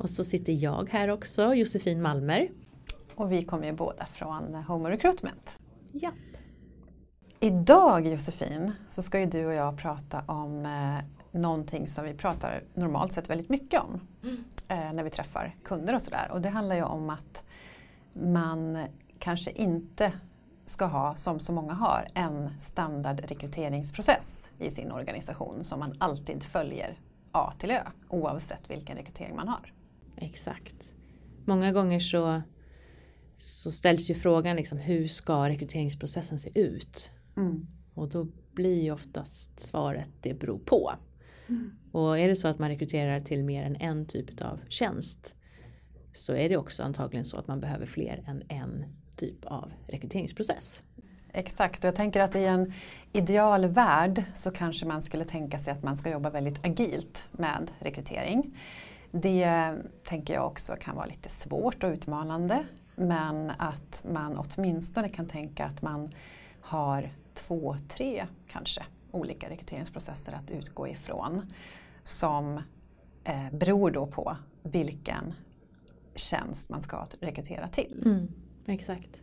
Och så sitter jag här också, Josefin Malmer. Och vi kommer ju båda från Homo Recruitment. Ja. Idag Josefin så ska ju du och jag prata om eh, någonting som vi pratar normalt sett väldigt mycket om mm. eh, när vi träffar kunder och sådär. Och det handlar ju om att man kanske inte ska ha, som så många har, en standard rekryteringsprocess i sin organisation som man alltid följer A till Ö oavsett vilken rekrytering man har. Exakt. Många gånger så, så ställs ju frågan liksom, hur ska rekryteringsprocessen se ut? Mm. Och då blir ju oftast svaret det beror på. Mm. Och är det så att man rekryterar till mer än en typ av tjänst så är det också antagligen så att man behöver fler än en typ av rekryteringsprocess. Exakt, och jag tänker att i en ideal värld så kanske man skulle tänka sig att man ska jobba väldigt agilt med rekrytering. Det tänker jag också kan vara lite svårt och utmanande men att man åtminstone kan tänka att man har två, tre kanske olika rekryteringsprocesser att utgå ifrån som eh, beror då på vilken tjänst man ska rekrytera till. Mm, exakt.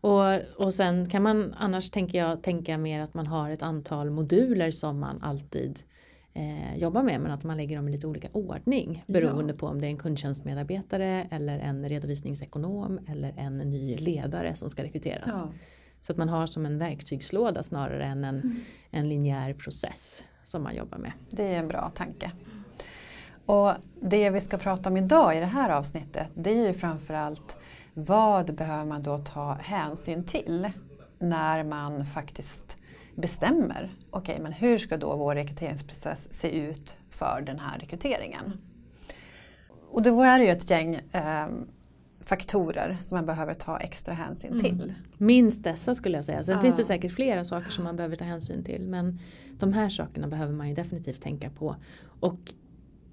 Och, och sen kan man annars tänker jag tänka mer att man har ett antal moduler som man alltid eh, jobbar med men att man lägger dem i lite olika ordning beroende ja. på om det är en kundtjänstmedarbetare eller en redovisningsekonom eller en ny ledare som ska rekryteras. Ja. Så att man har som en verktygslåda snarare än en, mm. en linjär process som man jobbar med. Det är en bra tanke. Och det vi ska prata om idag i det här avsnittet det är ju framförallt vad behöver man då ta hänsyn till när man faktiskt bestämmer, okej okay, men hur ska då vår rekryteringsprocess se ut för den här rekryteringen? Och då är det ju ett gäng eh, faktorer som man behöver ta extra hänsyn mm. till. Mm. Minst dessa skulle jag säga. Sen ah. finns det säkert flera saker som man behöver ta hänsyn till. Men de här sakerna behöver man ju definitivt tänka på. Och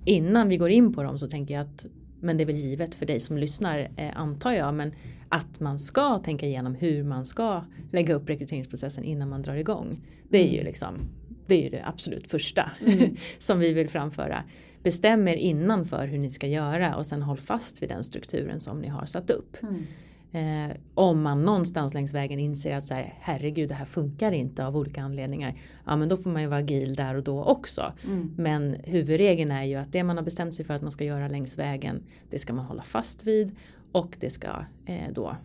innan vi går in på dem så tänker jag att men det är väl givet för dig som lyssnar eh, antar jag. Men att man ska tänka igenom hur man ska lägga upp rekryteringsprocessen innan man drar igång. Det är ju mm. liksom det är ju det absolut första mm. som vi vill framföra. Bestäm er innan för hur ni ska göra och sen håll fast vid den strukturen som ni har satt upp. Mm. Eh, om man någonstans längs vägen inser att så här, herregud det här funkar inte av olika anledningar. Ja men då får man ju vara agil där och då också. Mm. Men huvudregeln är ju att det man har bestämt sig för att man ska göra längs vägen det ska man hålla fast vid och det ska eh, då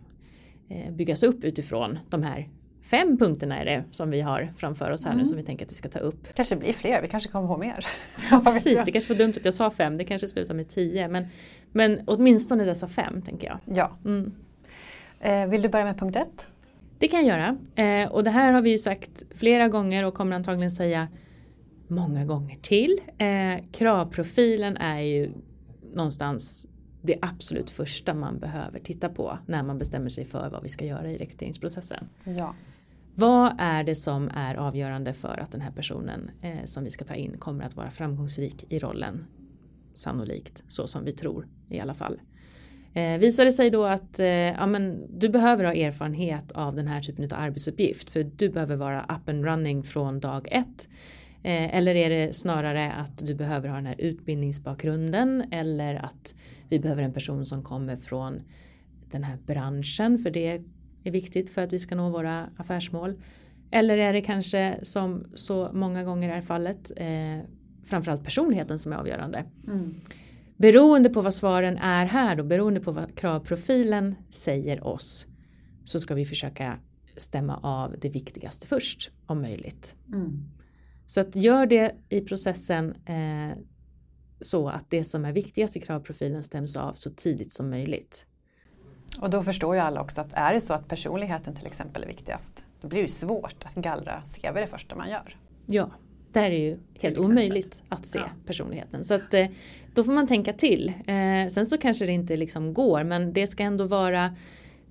eh, byggas upp utifrån de här Fem punkterna är det som vi har framför oss här mm. nu som vi tänker att vi ska ta upp. kanske blir fler, vi kanske kommer på mer. Ja, precis, det kanske var dumt att jag sa fem, det kanske slutar med tio. Men, men åtminstone dessa fem tänker jag. Ja. Mm. Eh, vill du börja med punkt ett? Det kan jag göra. Eh, och det här har vi ju sagt flera gånger och kommer antagligen säga många gånger till. Eh, kravprofilen är ju någonstans det absolut första man behöver titta på när man bestämmer sig för vad vi ska göra i rekryteringsprocessen. Ja. Vad är det som är avgörande för att den här personen eh, som vi ska ta in kommer att vara framgångsrik i rollen? Sannolikt, så som vi tror i alla fall. Eh, visar det sig då att eh, ja, men, du behöver ha erfarenhet av den här typen av arbetsuppgift för du behöver vara up and running från dag ett. Eh, eller är det snarare att du behöver ha den här utbildningsbakgrunden eller att vi behöver en person som kommer från den här branschen för det är viktigt för att vi ska nå våra affärsmål. Eller är det kanske som så många gånger är fallet eh, framförallt personligheten som är avgörande. Mm. Beroende på vad svaren är här då, beroende på vad kravprofilen säger oss så ska vi försöka stämma av det viktigaste först om möjligt. Mm. Så att gör det i processen eh, så att det som är viktigast i kravprofilen stäms av så tidigt som möjligt. Och då förstår ju alla också att är det så att personligheten till exempel är viktigast, då blir det svårt att gallra CV det första man gör. Ja, där är det ju helt omöjligt att se ja. personligheten. Så att eh, då får man tänka till. Eh, sen så kanske det inte liksom går men det ska ändå vara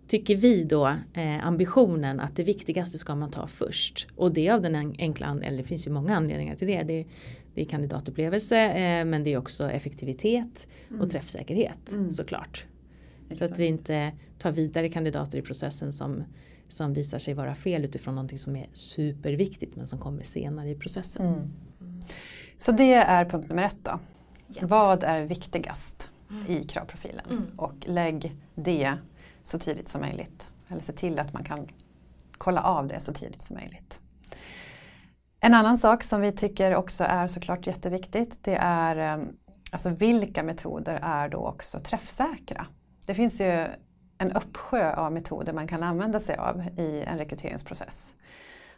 tycker vi då eh, ambitionen att det viktigaste ska man ta först. Och det av den enkla anledningen, det finns ju många anledningar till det. Det, det är kandidatupplevelse eh, men det är också effektivitet mm. och träffsäkerhet mm. såklart. Exakt. Så att vi inte tar vidare kandidater i processen som, som visar sig vara fel utifrån någonting som är superviktigt men som kommer senare i processen. Mm. Så det är punkt nummer ett då. Ja. Vad är viktigast mm. i kravprofilen? Mm. Och lägg det så tidigt som möjligt. Eller se till att man kan kolla av det så tidigt som möjligt. En annan sak som vi tycker också är såklart jätteviktigt det är eh, alltså vilka metoder är då också träffsäkra? Det finns ju en uppsjö av metoder man kan använda sig av i en rekryteringsprocess.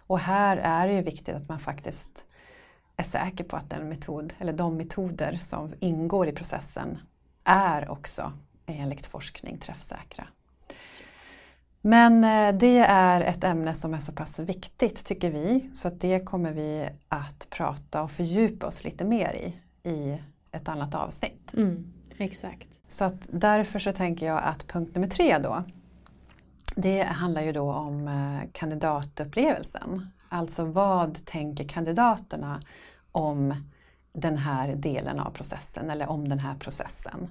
Och här är det ju viktigt att man faktiskt är säker på att den metod, eller de metoder som ingår i processen är också enligt forskning träffsäkra. Men eh, det är ett ämne som är så pass viktigt tycker vi så att det kommer vi att prata och fördjupa oss lite mer i i ett annat avsnitt. Mm, exakt. Så att därför så tänker jag att punkt nummer tre då det handlar ju då om eh, kandidatupplevelsen. Alltså vad tänker kandidaterna om den här delen av processen eller om den här processen.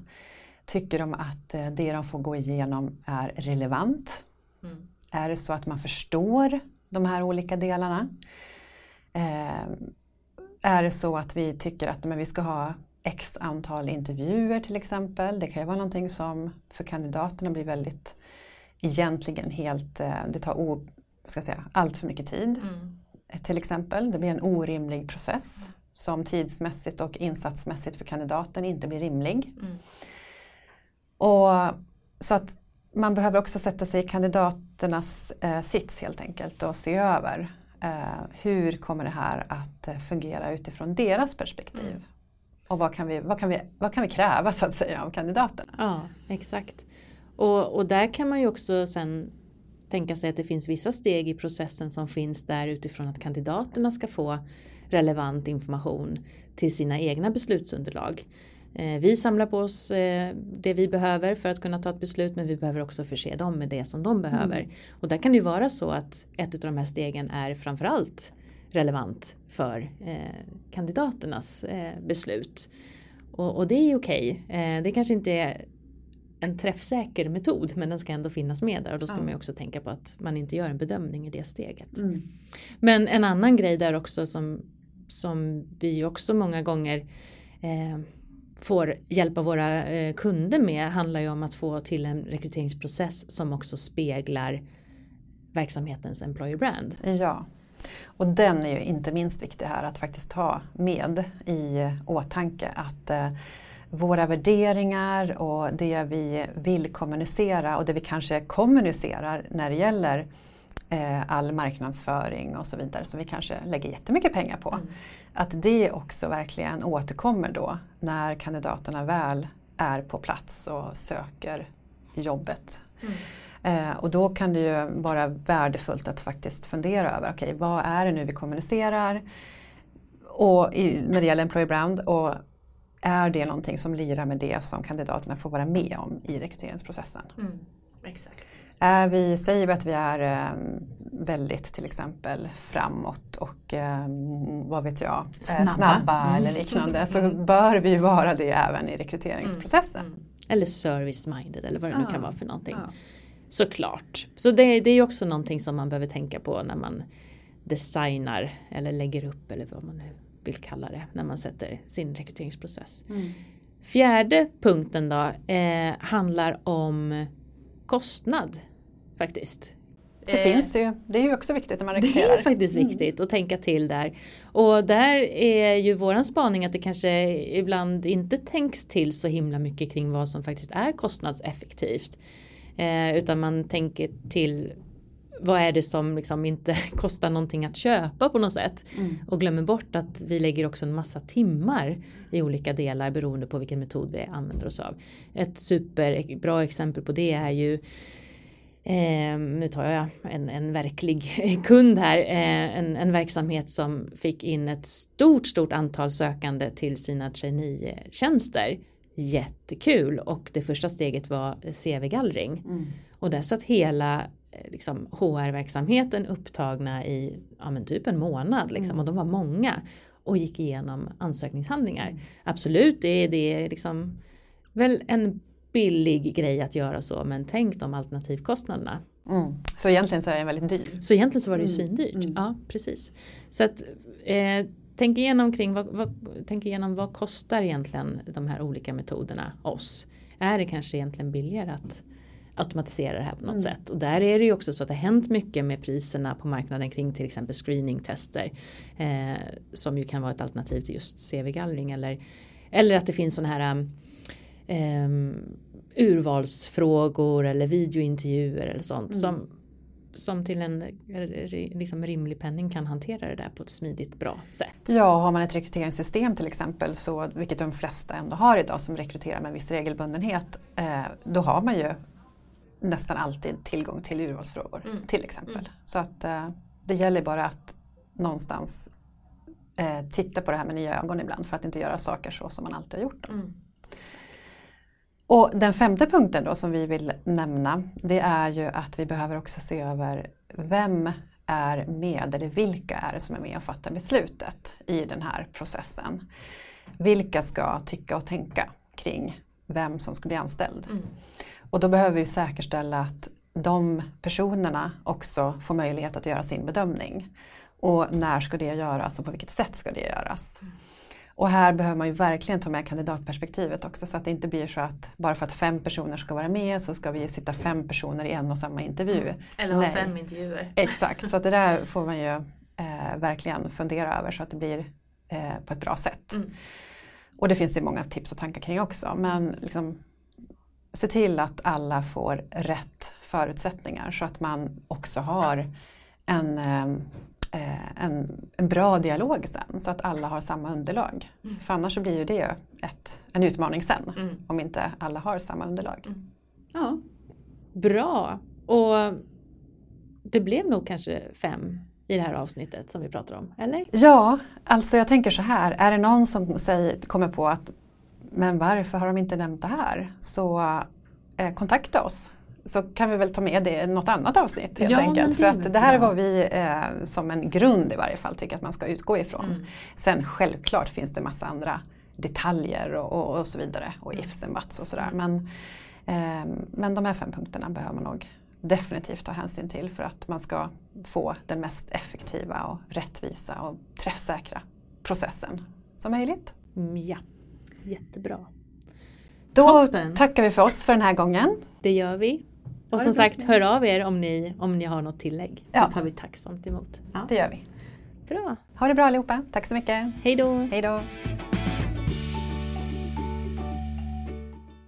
Tycker de att eh, det de får gå igenom är relevant? Mm. Är det så att man förstår de här olika delarna? Eh, är det så att vi tycker att men vi ska ha x antal intervjuer till exempel. Det kan ju vara någonting som för kandidaterna blir väldigt egentligen helt, eh, det tar o, ska säga, allt för mycket tid. Mm. Till exempel, det blir en orimlig process som tidsmässigt och insatsmässigt för kandidaten inte blir rimlig. Mm. Och, så att man behöver också sätta sig i kandidaternas eh, sits helt enkelt och se över eh, hur kommer det här att eh, fungera utifrån deras perspektiv. Mm. Och vad kan, vi, vad, kan vi, vad kan vi kräva så att säga av kandidaterna? Ja, exakt. Och, och där kan man ju också sen tänka sig att det finns vissa steg i processen som finns där utifrån att kandidaterna ska få relevant information till sina egna beslutsunderlag. Eh, vi samlar på oss eh, det vi behöver för att kunna ta ett beslut men vi behöver också förse dem med det som de behöver. Mm. Och där kan det ju vara så att ett av de här stegen är framförallt relevant för eh, kandidaternas eh, beslut. Och, och, det är okej. Okay. Eh, det kanske inte är en träffsäker metod men den ska ändå finnas med där och då ska ja. man också tänka på att man inte gör en bedömning i det steget. Mm. Men en annan grej där också som, som vi också många gånger eh, får hjälpa våra eh, kunder med handlar ju om att få till en rekryteringsprocess som också speglar verksamhetens employer brand. Ja, och den är ju inte minst viktig här att faktiskt ha med i åtanke att eh, våra värderingar och det vi vill kommunicera och det vi kanske kommunicerar när det gäller eh, all marknadsföring och så vidare som vi kanske lägger jättemycket pengar på. Mm. Att det också verkligen återkommer då när kandidaterna väl är på plats och söker jobbet. Mm. Eh, och då kan det ju vara värdefullt att faktiskt fundera över, okej okay, vad är det nu vi kommunicerar och i, när det gäller Employer Brand och är det någonting som lirar med det som kandidaterna får vara med om i rekryteringsprocessen? Mm, exakt. Är vi, säger vi att vi är um, väldigt till exempel framåt och um, vad vet jag, snabba, snabba mm. eller liknande så bör vi vara det även i rekryteringsprocessen. Mm. Eller service-minded eller vad det nu kan vara för någonting. Ja. Såklart. Så det, det är också någonting som man behöver tänka på när man designar eller lägger upp eller vad man nu vill kalla det när man sätter sin rekryteringsprocess. Mm. Fjärde punkten då eh, handlar om kostnad faktiskt. Det eh, finns ju, det är ju också viktigt när man rekryterar. Det är faktiskt mm. viktigt att tänka till där. Och där är ju våran spaning att det kanske ibland inte tänks till så himla mycket kring vad som faktiskt är kostnadseffektivt. Eh, utan man tänker till vad är det som liksom inte kostar någonting att köpa på något sätt. Mm. Och glömmer bort att vi lägger också en massa timmar i olika delar beroende på vilken metod vi använder oss av. Ett superbra exempel på det är ju Eh, nu tar jag en, en verklig kund här, eh, en, en verksamhet som fick in ett stort, stort antal sökande till sina traineetjänster. Jättekul och det första steget var CV-gallring. Mm. Och där satt hela eh, liksom, HR-verksamheten upptagna i ja, men typ en månad liksom, mm. och de var många och gick igenom ansökningshandlingar. Mm. Absolut, det är, det är liksom väl en billig grej att göra så men tänk de alternativkostnaderna. Mm. Så egentligen så är den väldigt dyr? Så egentligen så var det ju mm. svindyrt. Mm. Ja precis. Så att eh, tänk igenom kring vad, vad, tänk igenom vad kostar egentligen de här olika metoderna oss? Är det kanske egentligen billigare att automatisera det här på något mm. sätt. Och där är det ju också så att det har hänt mycket med priserna på marknaden kring till exempel screeningtester. Eh, som ju kan vara ett alternativ till just CV-gallring eller, eller att det finns sådana här um, urvalsfrågor eller videointervjuer eller sånt mm. som, som till en liksom rimlig penning kan hantera det där på ett smidigt bra sätt. Ja, har man ett rekryteringssystem till exempel, så, vilket de flesta ändå har idag som rekryterar med viss regelbundenhet, eh, då har man ju nästan alltid tillgång till urvalsfrågor mm. till exempel. Mm. Så att eh, det gäller bara att någonstans eh, titta på det här med nya ögon ibland för att inte göra saker så som man alltid har gjort dem. Mm. Och den femte punkten då som vi vill nämna det är ju att vi behöver också se över vem är med eller vilka är det som är med och fattar beslutet i den här processen. Vilka ska tycka och tänka kring vem som ska bli anställd? Mm. Och då behöver vi säkerställa att de personerna också får möjlighet att göra sin bedömning. Och när ska det göras och på vilket sätt ska det göras? Mm. Och här behöver man ju verkligen ta med kandidatperspektivet också så att det inte blir så att bara för att fem personer ska vara med så ska vi sitta fem personer i en och samma intervju. Mm. Eller ha Nej. fem intervjuer. Exakt, så att det där får man ju eh, verkligen fundera över så att det blir eh, på ett bra sätt. Mm. Och det finns ju många tips och tankar kring också men liksom, se till att alla får rätt förutsättningar så att man också har en eh, Eh, en, en, bra dialog sen så att alla har samma underlag. Mm. För annars så blir ju det ett, en utmaning sen mm. om inte alla har samma underlag. Mm. Ja, Bra! Och det blev nog kanske fem i det här avsnittet som vi pratar om, eller? Ja, alltså jag tänker så här, är det någon som säger, kommer på att men varför har de inte nämnt det här? Så eh, kontakta oss så kan vi väl ta med det i något annat avsnitt helt ja, enkelt. För att det här är vad vi eh, som en grund i varje fall tycker att man ska utgå ifrån. Mm. Sen självklart finns det massa andra detaljer och, och, och så vidare och mm. ifs and buts och sådär. Men, eh, men de här fem punkterna behöver man nog definitivt ta hänsyn till för att man ska få den mest effektiva och rättvisa och träffsäkra processen som möjligt. Mm, ja, jättebra. Då Toppen. tackar vi för oss för den här gången. Det gör vi. Och som sagt, hör av er om ni, om ni har något tillägg. Ja. Det tar vi tacksamt emot. Ja. Det gör vi. Bra. Ha det bra allihopa. Tack så mycket. Hej då. Hej då.